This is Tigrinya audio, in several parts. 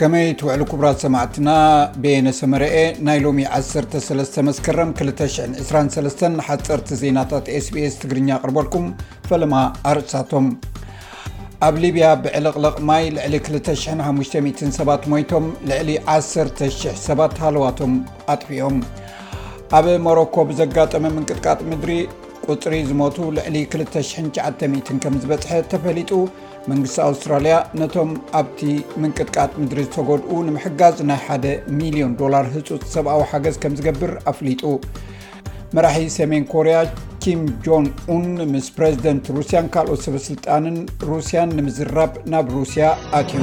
ከመይ ትውዕሉ ክቡራት ሰማዕትና ቤየነ ሰመረኤ ናይ ሎሚ 13 መስከረም 223 ሓፀርቲ ዜናታት ስbስ ትግርኛ ቅርበልኩም ፈለማ ኣርእሳቶም ኣብ ሊብያ ብዕልቕልቕ ማይ ልዕሊ 2500 ሰባት ሞይቶም ልዕሊ 10,00 ሰባት ሃለዋቶም ኣጥፍኦም ኣብ ሞሮኮ ብዘጋጠመ ምንቅጥቃጥ ምድሪ ቁፅሪ ዝሞቱ ልዕሊ 2900 ከምዝበፅሐ ተፈሊጡ መንግስቲ ኣውስትራልያ ነቶም ኣብቲ ምንቅጥቃጥ ምድሪ ዝተጎድኡ ንምሕጋዝ ናይ ሓደ ሚሊዮን ዶላር ህፁፅ ሰብኣዊ ሓገዝ ከምዝገብር ኣፍሊጡ መራሒ ሰሜን ኮርያ ኪም ጆን ኡን ምስ ፕረዚደንት ሩስያን ካልኦት ሰበስልጣንን ሩስያን ንምዝራብ ናብ ሩስያ ኣትዩ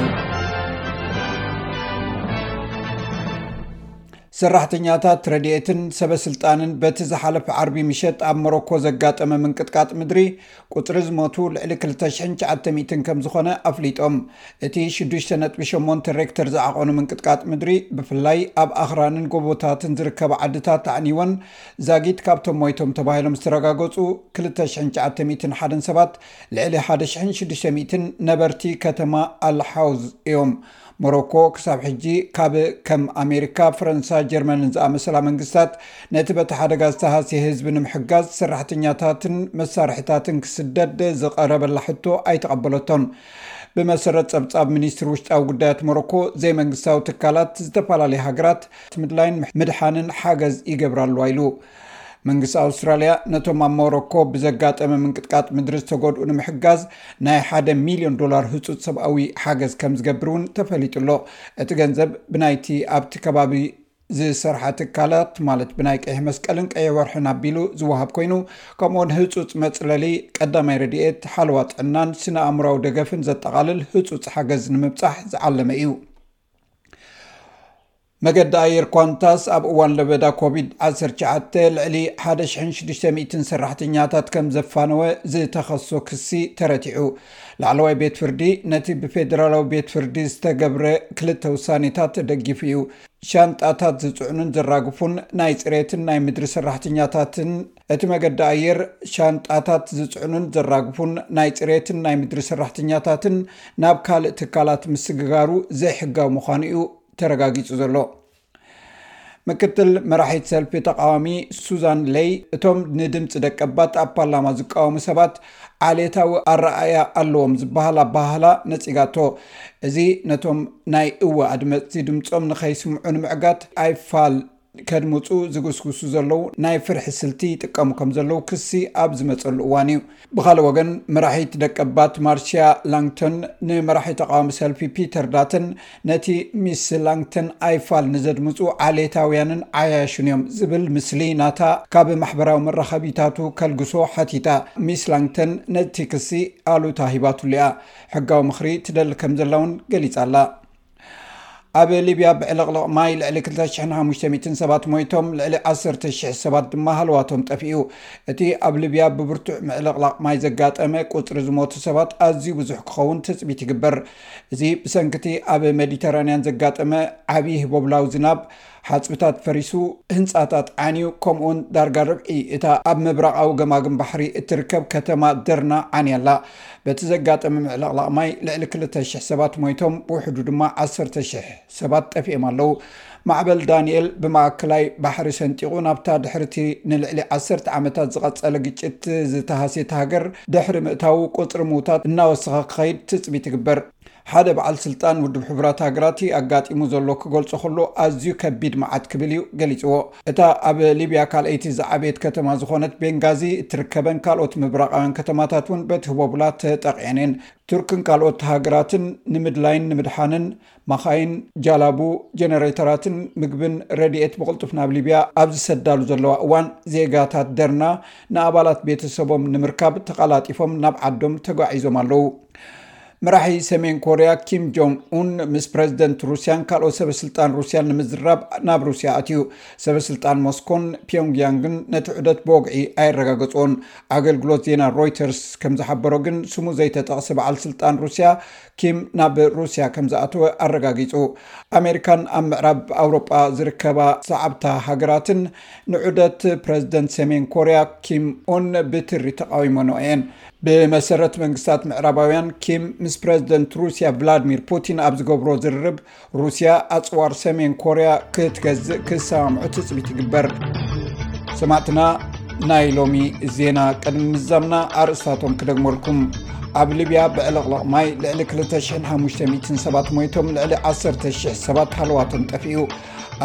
ሰራሕተኛታት ረድኤትን ሰበ ስልጣንን በቲ ዝሓለፈ ዓርቢ ምሸት ኣብ ሞሮኮ ዘጋጠመ ምንቅጥቃጥ ምድሪ ቁፅሪ ዝሞቱ ልዕሊ 2,900 ከም ዝኾነ ኣፍሊጦም። እቲ 6.8 ሬክተር ዝዓቖኑ ምንቅጥቃጥ ምድሪ ብፍላይ ኣብ ኣኽራንን ጎቦታትን ዝርከባ ዓድታት ኣዕኒወን ዛጊት ካብቶም ሞይቶም ተባሂሎም ዝተረጋገፁ 2,901 ሰባት ልዕሊ 1,600 ነበርቲ ከተማ ኣል ሓውዝ እዮም። ሞሮኮ ክሳብ ሕጂ ካብ ከም ኣሜሪካ፣ ፈረንሳ፣ ጀርመንን ዝኣመሰላ መንግስታት ነቲ በቲ ሓደጋ ዝተሃስየ ህዝቢ ንምሕጋዝ ሰራሕተኛታትን መሳርሒታትን ክስደድ ዝቐረበላ ሕቶ ኣይተቐበለቶን። ብመሰረት ጸብጻብ ሚኒስትሪ ውሽጣዊ ጉዳያት ሞሮኮ፣ ዘይመንግስታዊ ትካላት ዝተፈላለያ ሃገራት ምድላይን ምድሓንን ሓገዝ ይገብራ ኣለዋ ኢሉ። መንግስቲ ኣውስትራልያ ነቶም ኣብ ሞሮኮ ብዘጋጠመ ምንቅጥቃጥ ምድሪ ዝተጎድኡ ንምሕጋዝ ናይ ሓደ ሚልዮን ዶላር ህፁፅ ሰብኣዊ ሓገዝ ከም ዝገብር እውን ተፈሊጡ ኣሎ እቲ ገንዘብ ብናይቲ ኣብቲ ከባቢ ዝሰርሓ ትካላት ማለት ብናይ ቀይሕ መስቀልን ቀይሕ ወርሕን ኣቢሉ ዝወሃብ ኮይኑ ከምኡውን ህፁፅ መፅለሊ ቀዳማይ ረድኤት ሓለዋ ጥዕናን ስነ ኣእምራዊ ደገፍን ዘጠቓልል ህፁፅ ሓገዝ ንምብፃሕ ዝዓለመ እዩ መገዲ ኣየር ኳንታስ ኣብ እዋን ለበዳ ኮቪድ ዓሰርተ ትሽዓተ ልዕሊ ሓደ ሽሕን ሽዱሽተ ሚእትን ሰራሕተኛታት ከም ዘፋነወ ዝተኸሶ ክሲ ተረቲዑ። ላዕለዋይ ቤት ፍርዲ ነቲ ብፌደራላዊ ቤት ፍርዲ ዝተገብረ ክልተ ውሳኔታት ደጊፉ እዩ። ሻንጣታት ዝጽዕኑን ዘራግፉን ናይ ጽሬትን ናይ ምድሪ ሰራሕተኛታትን እቲ መገዲ ኣየር ሻንጣታት ዝጽዕኑን ዘራግፉን ናይ ጽሬትን ናይ ምድሪ ሰራሕተኛታትን ናብ ካልእ ትካላት ምስግጋሩ ዘይሕጋዊ ምዃኑ እዩ ተረጋጊጹ ዘሎ። ምክትል መራሒት ሰልፊ ተቓዋሚ ሱዛን ለይ እቶም ንድምፂ ደቀባት ኣብ ፓርላማ ዝቃወሙ ሰባት ዓሌታዊ ኣረኣእያ ኣለዎም ዝበሃል ኣበሃህላ ነፂጋቶ። እዚ ነቶም ናይ እወ ኣድመፅቲ ድምፆም ንከይስምዑ ንምዕጋት ኣይፋል ከድምጹ ዝጉስጉሱ ዘለዉ ናይ ፍርሒ ስልቲ ይጥቀሙ ከም ዘለዉ ክሲ ኣብ ዝመጸሉ እዋን እዩ። ብኻልእ ወገን መራሒት ደቀባት ማርቺያ ላንግቶን ንመራሒ ተቓዋሚ ሰልፊ ፒተር ዳተን ነቲ ሚስ ላንግተን ኣይፋል ንዘድምጹ ዓሌታውያንን ዓያሹን እዮም ዝብል ምስሊ ናታ ካብ ማሕበራዊ መራኸቢታቱ ከልግሶ ሓቲታ። ሚስ ላንግተን ነቲ ክሲ ኣሉታ ሂባትሉ እያ። ሕጋዊ ምኽሪ ትደሊ ከም ዘላ እውን ገሊጻ ኣላ። ኣብ ሊብያ ብዕልቕልቕ ማይ ልዕሊ 2,500 ሰባት ሞይቶም ልዕሊ 10,00 ሰባት ድማ ሃለዋቶም ጠፍኡ እቲ ኣብ ሊብያ ብብርቱዕ ምዕልቕላቕ ማይ ዘጋጠመ ቁፅሪ ዝሞቱ ሰባት ኣዝዩ ብዙሕ ክኸውን ትፅቢት ይግበር እዚ ብሰንኪቲ ኣብ ሜዲተራንያን ዘጋጠመ ዓብዪ ህቦብላዊ ዝናብ ሓጽብታት ፈሪሱ፣ ህንጻታት ዓንዩ፣ ከምኡውን ዳርጋ ርብዒ እታ ኣብ ምብራቓዊ ገማግም ባሕሪ እትርከብ ከተማ ደርና ዓንያ ኣላ። በቲ ዘጋጠመ ምዕልቕላቕ ማይ ልዕሊ ክልተ ሽሕ ሰባት ሞይቶም፣ ብውሕዱ ድማ ዓሰርተ ሽሕ ሰባት ጠፊኦም ኣለዉ። ማዕበል ዳንኤል ብማእከላይ ባሕሪ ሰንጢቑ ናብታ ድሕሪ'ቲ ንልዕሊ ዓሰርተ ዓመታት ዝቐጸለ ግጭት ዝተሃስየት ሃገር ድሕሪ ምእታዉ፣ ቁጽሪ ምዉታት እናወሰኸ ክኸይድ ትጽቢት ይግበር። ሓደ በዓል ስልጣን ውድብ ሕቡራት ሃገራትቲ ኣጋጢሙ ዘሎ ክገልጾ ከሎ ኣዝዩ ከቢድ መዓት ክብል እዩ ገሊጽዎ። እታ ኣብ ሊብያ ካልኣይቲ ዝዓበየት ከተማ ዝኾነት ቤንጋዚ እትርከበን ካልኦት ምብራቓውያን ከተማታት እውን በቲ ህቦብላ ተጠቒዐን እየን። ቱርክን ካልኦት ሃገራትን ንምድላይን ንምድሓንን ማኻይን፣ ጃላቡ፣ ጀነሬተራትን ምግብን ረድኤት ብቕልጡፍ ናብ ሊብያ ኣብ ዝሰዳሉ ዘለዋ እዋን ዜጋታት ደርና ንኣባላት ቤተሰቦም ንምርካብ ተቓላጢፎም ናብ ዓዶም ተጓዒዞም ኣለዉ። መራሒ ሰሜን ኮርያ ኪም ጆንግ ኡን ምስ ፕረዚደንት ሩስያን ካልኦት ሰበስልጣን ሩስያን ንምዝራብ ናብ ሩስያ ኣትዩ ሰበስልጣን ሞስኮን ፒዮንግያንግን ነቲ ዑደት ብወግዒ ኣየረጋገፅዎን ኣገልግሎት ዜና ሮይተርስ ከም ዝሓበሮ ግን ስሙ ዘይተጠቕሰ በዓል ስልጣን ሩስያ ኪም ናብ ሩስያ ከም ዝኣተወ ኣረጋጊጹ ኣሜሪካን ኣብ ምዕራብ ኣውሮጳ ዝርከባ ሰዓብታ ሃገራትን ንዑደት ፕረዚደንት ሰሜን ኮርያ ኪም ኡን ብትሪ ተቃዊሞኖ እየን ብመሰረት መንግስታት ምዕራባውያን ኪም ምስ ፕረዚደንት ሩስያ ቭላድሚር ፑቲን ኣብ ዝገብሮ ዝርርብ ሩስያ ኣፅዋር ሰሜን ኮርያ ክትገዝእ ክሰማምዑ ትፅቢት ይግበር ሰማዕትና ናይ ሎሚ ዜና ቅድሚ ምዛምና ኣርእስታቶም ክደግመልኩም ኣብ ሊብያ ብዕልቕልቕ ማይ ልዕሊ 250 ሰባት ሞይቶም ልዕሊ 100 ሰባት ሃለዋቶም ጠፍኡ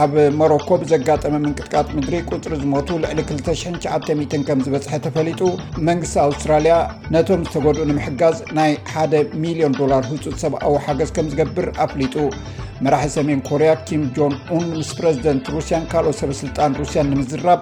ኣብ ሞሮኮ ብዘጋጠመ ምንቅጥቃጥ ምድሪ ቁፅሪ ዝሞቱ ልዕሊ 2900 ከም ዝበፅሐ ተፈሊጡ መንግስቲ ኣውስትራልያ ነቶም ዝተጎድኡ ንምሕጋዝ ናይ ሓደ ሚሊዮን ዶላር ህፁፅ ሰብኣዊ ሓገዝ ከም ዝገብር ኣፍሊጡ መራሒ ሰሜን ኮርያ ኪም ጆን ን ምስ ፕረዚደንት ሩስያን ካልኦት ሰበስልጣን ሩስያን ንምዝራብ